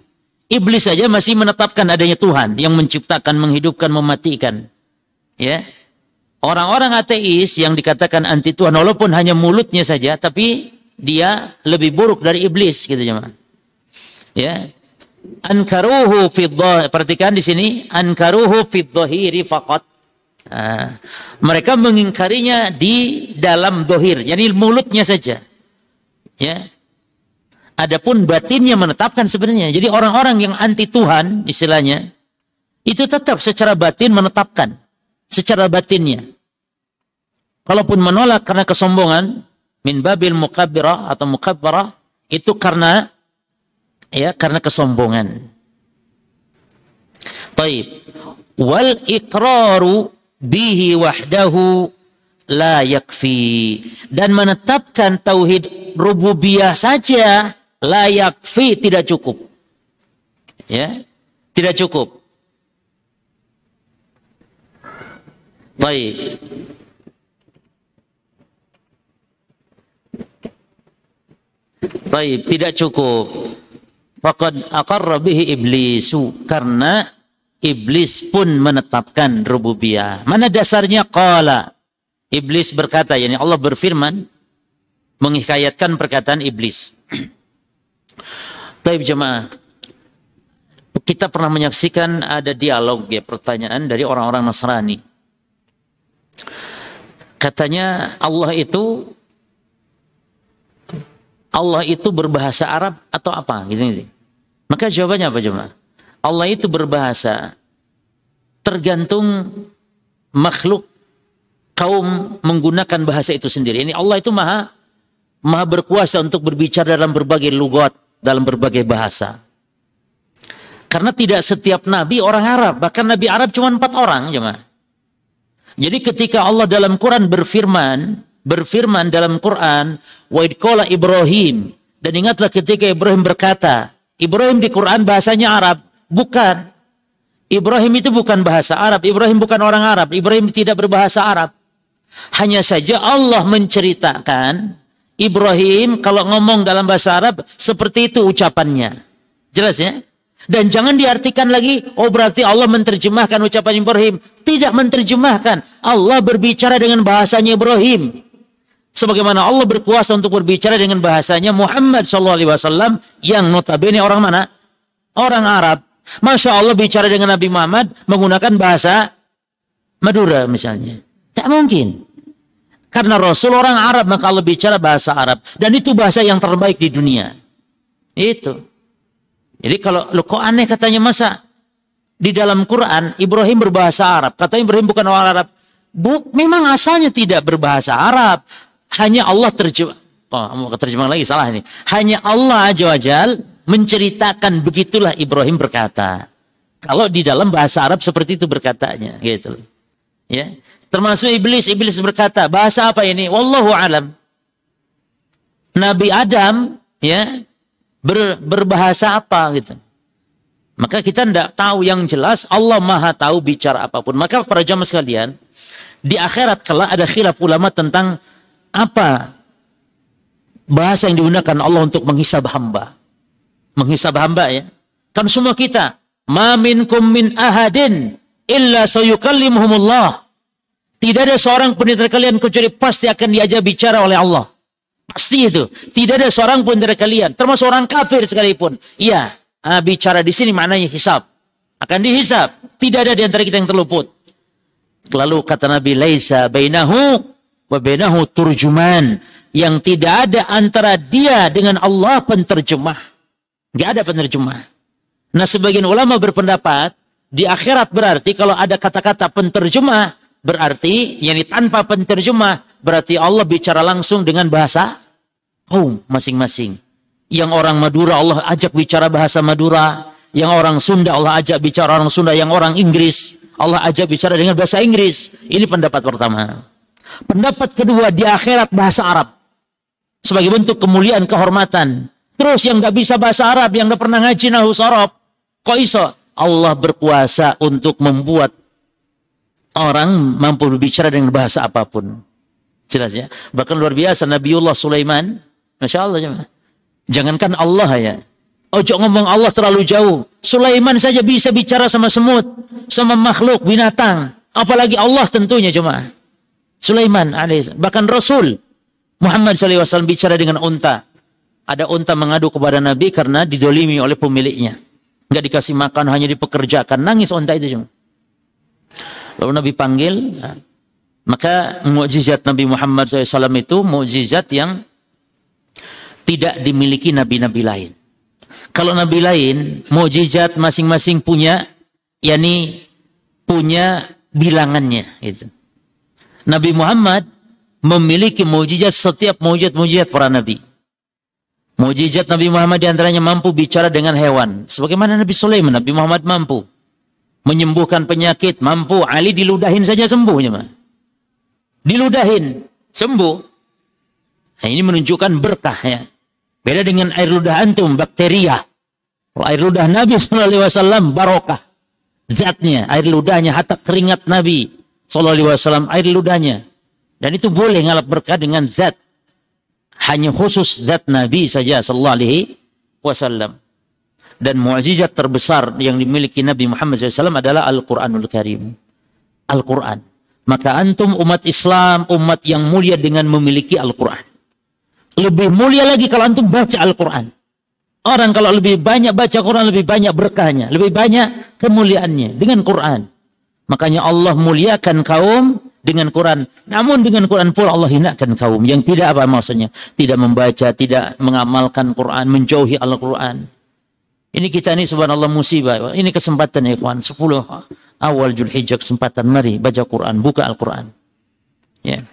Iblis saja masih menetapkan adanya Tuhan yang menciptakan, menghidupkan, mematikan. Ya. Orang-orang ateis yang dikatakan anti Tuhan walaupun hanya mulutnya saja tapi dia lebih buruk dari iblis gitu jemaah. Ya. Ankaruhu fi perhatikan di sini ankaruhu fi dhahiri faqat Nah, mereka mengingkarinya di dalam dohir, yakni mulutnya saja. Ya. Adapun batinnya menetapkan sebenarnya. Jadi orang-orang yang anti Tuhan istilahnya itu tetap secara batin menetapkan secara batinnya. Kalaupun menolak karena kesombongan min babil mukabbirah atau mukabbarah itu karena ya karena kesombongan. Taib. Wal iqraru bihi wahdahu la yakfi dan menetapkan tauhid rububiyah saja la yakfi tidak cukup ya tidak cukup baik baik tidak cukup faqad aqarra bihi iblisu karena iblis pun menetapkan rububiyah. Mana dasarnya qala? Iblis berkata, yakni Allah berfirman menghikayatkan perkataan iblis. *clears throat* Taib jemaah. Kita pernah menyaksikan ada dialog ya pertanyaan dari orang-orang Nasrani. Katanya Allah itu Allah itu berbahasa Arab atau apa gitu, gitu. Maka jawabannya apa jemaah? Allah itu berbahasa tergantung makhluk kaum menggunakan bahasa itu sendiri. Ini Allah itu maha maha berkuasa untuk berbicara dalam berbagai lugat, dalam berbagai bahasa. Karena tidak setiap nabi orang Arab, bahkan nabi Arab cuma empat orang, jemaah. Jadi ketika Allah dalam Quran berfirman, berfirman dalam Quran, wa Ibrahim dan ingatlah ketika Ibrahim berkata, Ibrahim di Quran bahasanya Arab, bukan. Ibrahim itu bukan bahasa Arab. Ibrahim bukan orang Arab. Ibrahim tidak berbahasa Arab. Hanya saja Allah menceritakan Ibrahim kalau ngomong dalam bahasa Arab seperti itu ucapannya. Jelas ya? Dan jangan diartikan lagi, oh berarti Allah menerjemahkan ucapan Ibrahim. Tidak menerjemahkan. Allah berbicara dengan bahasanya Ibrahim. Sebagaimana Allah berkuasa untuk berbicara dengan bahasanya Muhammad SAW yang notabene orang mana? Orang Arab. Masya Allah bicara dengan Nabi Muhammad menggunakan bahasa Madura misalnya. Tak mungkin. Karena Rasul orang Arab maka Allah bicara bahasa Arab dan itu bahasa yang terbaik di dunia. Itu. Jadi kalau lo kok aneh katanya masa di dalam Quran Ibrahim berbahasa Arab. Katanya Ibrahim bukan orang Arab. Buk, memang asalnya tidak berbahasa Arab. Hanya Allah terjemah. Oh, terjemah lagi salah ini. Hanya Allah aja wajal menceritakan begitulah Ibrahim berkata. Kalau di dalam bahasa Arab seperti itu berkatanya, gitu. Ya. Termasuk iblis, iblis berkata, bahasa apa ini? Wallahu alam. Nabi Adam ya ber, berbahasa apa gitu. Maka kita tidak tahu yang jelas Allah Maha tahu bicara apa pun. Maka para jamaah sekalian, di akhirat kelak ada khilaf ulama tentang apa bahasa yang digunakan Allah untuk menghisab hamba. Menghisab hamba ya. Kan semua kita, ma minkum min ahadin illa sayukallimuhumullah. Tidak ada seorang pun dari kalian kecuali pasti akan diajak bicara oleh Allah. Pasti itu. Tidak ada seorang pun dari kalian, termasuk orang kafir sekalipun. Iya, uh, bicara di sini maknanya hisab. Akan dihisab. Tidak ada di antara kita yang terluput. Lalu kata Nabi, Laisa bainahu wa bainahu turjuman. Yang tidak ada antara dia dengan Allah penterjemah. Tidak ada penerjemah. Nah sebagian ulama berpendapat, di akhirat berarti kalau ada kata-kata penterjemah, berarti yakni tanpa penterjemah, berarti Allah bicara langsung dengan bahasa kaum masing-masing. Yang orang Madura Allah ajak bicara bahasa Madura. Yang orang Sunda Allah ajak bicara orang Sunda. Yang orang Inggris Allah ajak bicara dengan bahasa Inggris. Ini pendapat pertama. Pendapat kedua di akhirat bahasa Arab. Sebagai bentuk kemuliaan, kehormatan. Terus yang gak bisa bahasa Arab, yang gak pernah ngaji nahu sorob. Kok iso? Allah berkuasa untuk membuat orang mampu berbicara dengan bahasa apa pun. Jelas ya. Bahkan luar biasa Nabiullah Sulaiman. Masya Allah. Jemaah. Jangankan Allah ya. Ojo ngomong Allah terlalu jauh. Sulaiman saja bisa bicara sama semut, sama makhluk binatang, apalagi Allah tentunya cuma. Sulaiman bahkan Rasul Muhammad SAW bicara dengan unta. Ada unta mengadu kepada Nabi karena didolimi oleh pemiliknya. Enggak dikasih makan, hanya dipekerjakan. Nangis unta itu cuma. Lalu Nabi panggil, ya. maka mukjizat Nabi Muhammad SAW itu mukjizat yang tidak dimiliki nabi-nabi lain. Kalau nabi lain, mukjizat masing-masing punya, yakni punya bilangannya. Gitu. Nabi Muhammad memiliki mukjizat setiap mukjizat-mukjizat para nabi. Mukjizat Nabi Muhammad di antaranya mampu bicara dengan hewan. Sebagaimana Nabi Sulaiman, Nabi Muhammad mampu. Menyembuhkan penyakit, mampu. Ali diludahin saja sembuh. Diludahin, sembuh. Nah, ini menunjukkan berkah ya. Beda dengan air ludah antum, bakteria. Kalau air ludah Nabi SAW, barokah. Zatnya, air ludahnya, hatta keringat Nabi SAW, air ludahnya. Dan itu boleh ngalap berkah dengan zat. Hanya khusus zat Nabi saja sallallahu alaihi wasallam. Dan mukjizat terbesar yang dimiliki Nabi Muhammad SAW adalah Al-Quranul Karim. Al-Quran. Maka antum umat Islam, umat yang mulia dengan memiliki Al-Quran. Lebih mulia lagi kalau antum baca Al-Quran. Orang kalau lebih banyak baca Quran, lebih banyak berkahnya. Lebih banyak kemuliaannya dengan Quran. Makanya Allah muliakan kaum dengan Quran. Namun dengan Quran pula Allah hinakan kaum. Yang tidak apa maksudnya? Tidak membaca, tidak mengamalkan Quran, menjauhi Al-Quran. Ini kita ini subhanallah musibah. Ini kesempatan ya ikhwan. 10 awal Julhijjah kesempatan. Mari baca Quran, buka Al-Quran. Ya.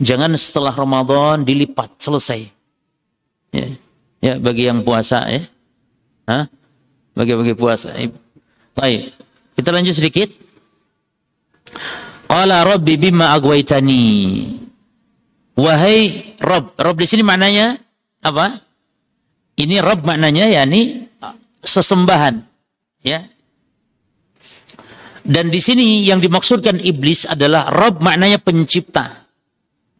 Jangan setelah Ramadan dilipat selesai. Ya, ya bagi yang puasa ya. Hah? Bagi bagi puasa. Baik. Kita lanjut sedikit. Qala Rabbi bima agwaitani. Wahai Rob. Rob di sini maknanya apa? Ini Rob maknanya yakni sesembahan. Ya. Dan di sini yang dimaksudkan iblis adalah Rob maknanya pencipta.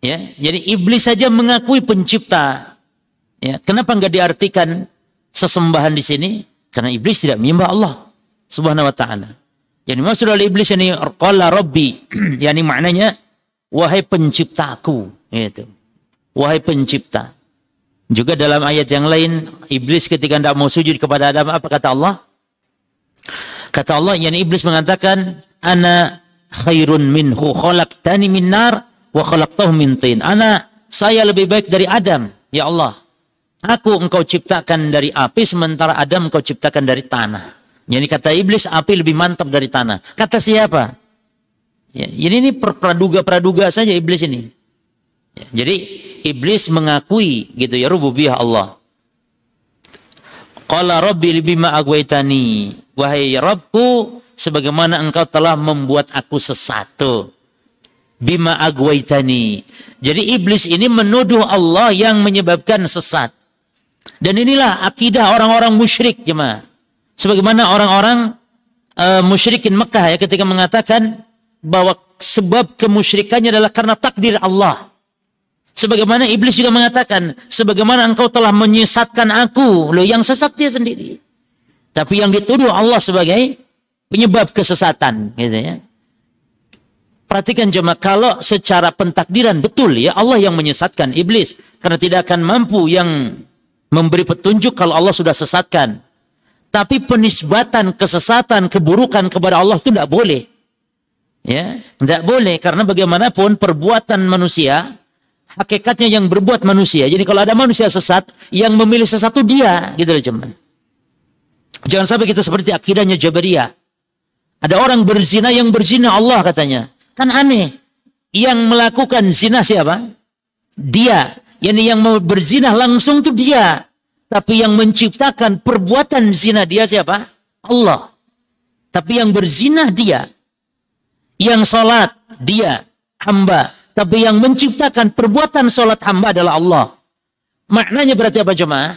Ya, jadi iblis saja mengakui pencipta. Ya, kenapa enggak diartikan sesembahan di sini? Karena iblis tidak menyembah Allah Subhanahu wa taala. Jadi maksud oleh iblis ini qala rabbi, *clears throat* yakni maknanya wahai penciptaku, itu. Wahai pencipta. Juga dalam ayat yang lain, iblis ketika tidak mau sujud kepada Adam, apa kata Allah? Kata Allah, yakni iblis mengatakan, ana khairun minhu khalaqtani min nar wa khalaqtahu min tin. Ana saya lebih baik dari Adam, ya Allah. Aku engkau ciptakan dari api sementara Adam engkau ciptakan dari tanah. Jadi kata iblis api lebih mantap dari tanah. Kata siapa? Ya, ini ini praduga-praduga saja iblis ini. Jadi iblis mengakui gitu ya rububiyah Allah. Qala rabbi bima agwaitani. Wahai Rabbku, sebagaimana engkau telah membuat aku sesat. Bima agwaitani. Jadi iblis ini menuduh Allah yang menyebabkan sesat. Dan inilah akidah orang-orang musyrik jemaah. Sebagaimana orang-orang uh, musyrikin Mekah ya ketika mengatakan bahwa sebab kemusyrikannya adalah karena takdir Allah. Sebagaimana iblis juga mengatakan, sebagaimana engkau telah menyesatkan aku, lo yang sesat dia sendiri. Tapi yang dituduh Allah sebagai penyebab kesesatan, gitu ya. Perhatikan cuma kalau secara pentakdiran betul ya Allah yang menyesatkan iblis karena tidak akan mampu yang memberi petunjuk kalau Allah sudah sesatkan. Tapi penisbatan kesesatan, keburukan kepada Allah itu tidak boleh. Ya, tidak boleh karena bagaimanapun perbuatan manusia hakikatnya yang berbuat manusia. Jadi kalau ada manusia sesat, yang memilih sesat itu dia, gitu loh cuman. Jangan sampai kita seperti akidahnya Jabariyah. Ada orang berzina yang berzina Allah katanya. Kan aneh. Yang melakukan zina siapa? Dia. Yani yang mau berzina langsung itu dia. Tapi yang menciptakan perbuatan zina dia siapa? Allah. Tapi yang berzina dia. Yang sholat dia. Hamba. Tapi yang menciptakan perbuatan sholat hamba adalah Allah. Maknanya berarti apa jemaah?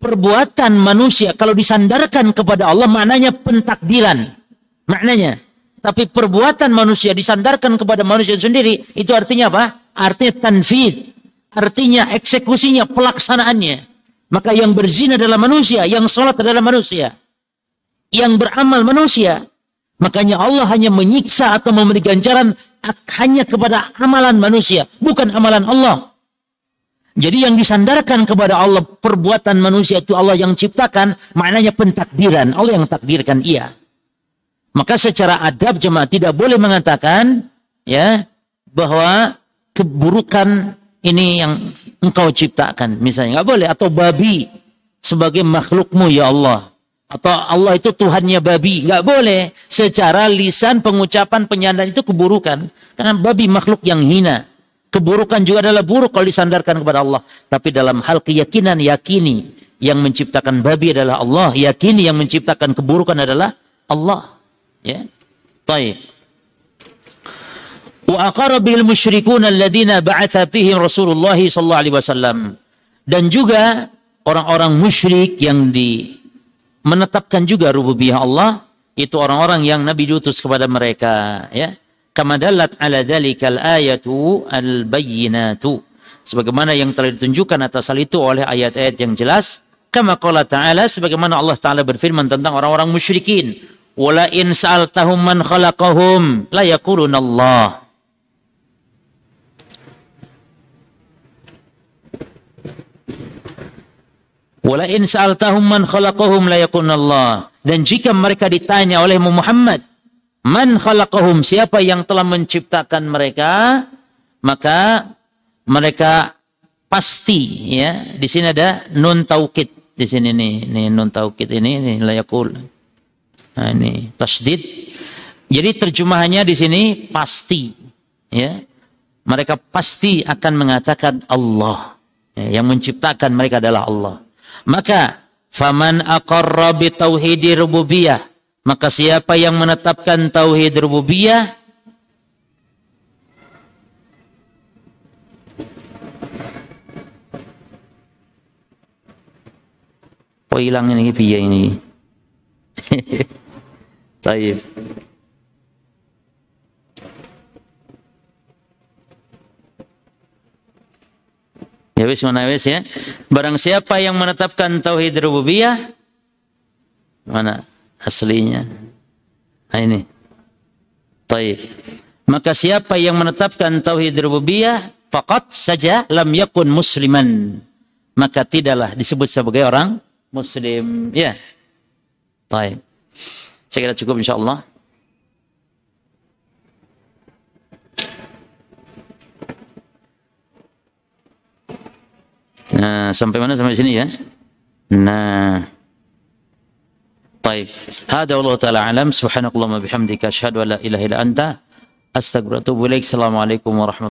Perbuatan manusia kalau disandarkan kepada Allah maknanya pentakdiran. Maknanya. Tapi perbuatan manusia disandarkan kepada manusia sendiri itu artinya apa? Artinya tanfid. Artinya eksekusinya, pelaksanaannya. Maka yang berzina adalah manusia, yang sholat adalah manusia. Yang beramal manusia. Makanya Allah hanya menyiksa atau memberi ganjaran hanya kepada amalan manusia, bukan amalan Allah. Jadi yang disandarkan kepada Allah perbuatan manusia itu Allah yang ciptakan, maknanya pentakdiran, Allah yang takdirkan ia. Maka secara adab jemaah tidak boleh mengatakan ya bahwa keburukan ini yang engkau ciptakan misalnya nggak boleh atau babi sebagai makhlukmu ya Allah atau Allah itu Tuhannya babi. Nggak boleh. Secara lisan pengucapan penyandang itu keburukan. Karena babi makhluk yang hina. Keburukan juga adalah buruk kalau disandarkan kepada Allah. Tapi dalam hal keyakinan, yakini. Yang menciptakan babi adalah Allah. Yakini yang menciptakan keburukan adalah Allah. Ya. Baik. Wa aqara bil musyrikun alladhina ba'atha fihim Rasulullah sallallahu alaihi wasallam. Dan juga orang-orang musyrik yang di menetapkan juga rububiyah Allah itu orang-orang yang Nabi diutus kepada mereka ya. Kama ala dzalikal ayatu al bayyinatu sebagaimana yang telah ditunjukkan atas hal itu oleh ayat-ayat yang jelas kama qala ta'ala sebagaimana Allah taala berfirman tentang orang-orang musyrikin wala in sa'altahum man khalaqahum la yaquluna Allah Wala in sa'altahum man khalaqahum. Dan jika mereka ditanya oleh Muhammad, man khalaqahum, siapa yang telah menciptakan mereka, maka mereka pasti ya. Di sini ada nun taukid di sini nih, nih nun taukid ini nih layakul. Nah ini tasdid. Jadi terjemahannya di sini pasti ya. Mereka pasti akan mengatakan Allah. Ya, yang menciptakan mereka adalah Allah. Maka faman aqarra bi tauhidi rububiyah, maka siapa yang menetapkan tauhid rububiyah Oh hilang ini piye ini. *laughs* Taib. Ya wis mana wis ya. Barang siapa yang menetapkan tauhid rububiyah mana aslinya? Nah, ini. Taib. Maka siapa yang menetapkan tauhid rububiyah faqat saja lam yakun musliman. Maka tidaklah disebut sebagai orang muslim. Ya. Taib. Saya kira cukup insyaallah. Nah, sampai mana sampai sini ya? Nah. Baik. Hada Allah taala alam subhanakallahumma bihamdika asyhadu an la ilaha illa anta astaghfiruka wa atubu ilaik. Assalamualaikum warahmatullahi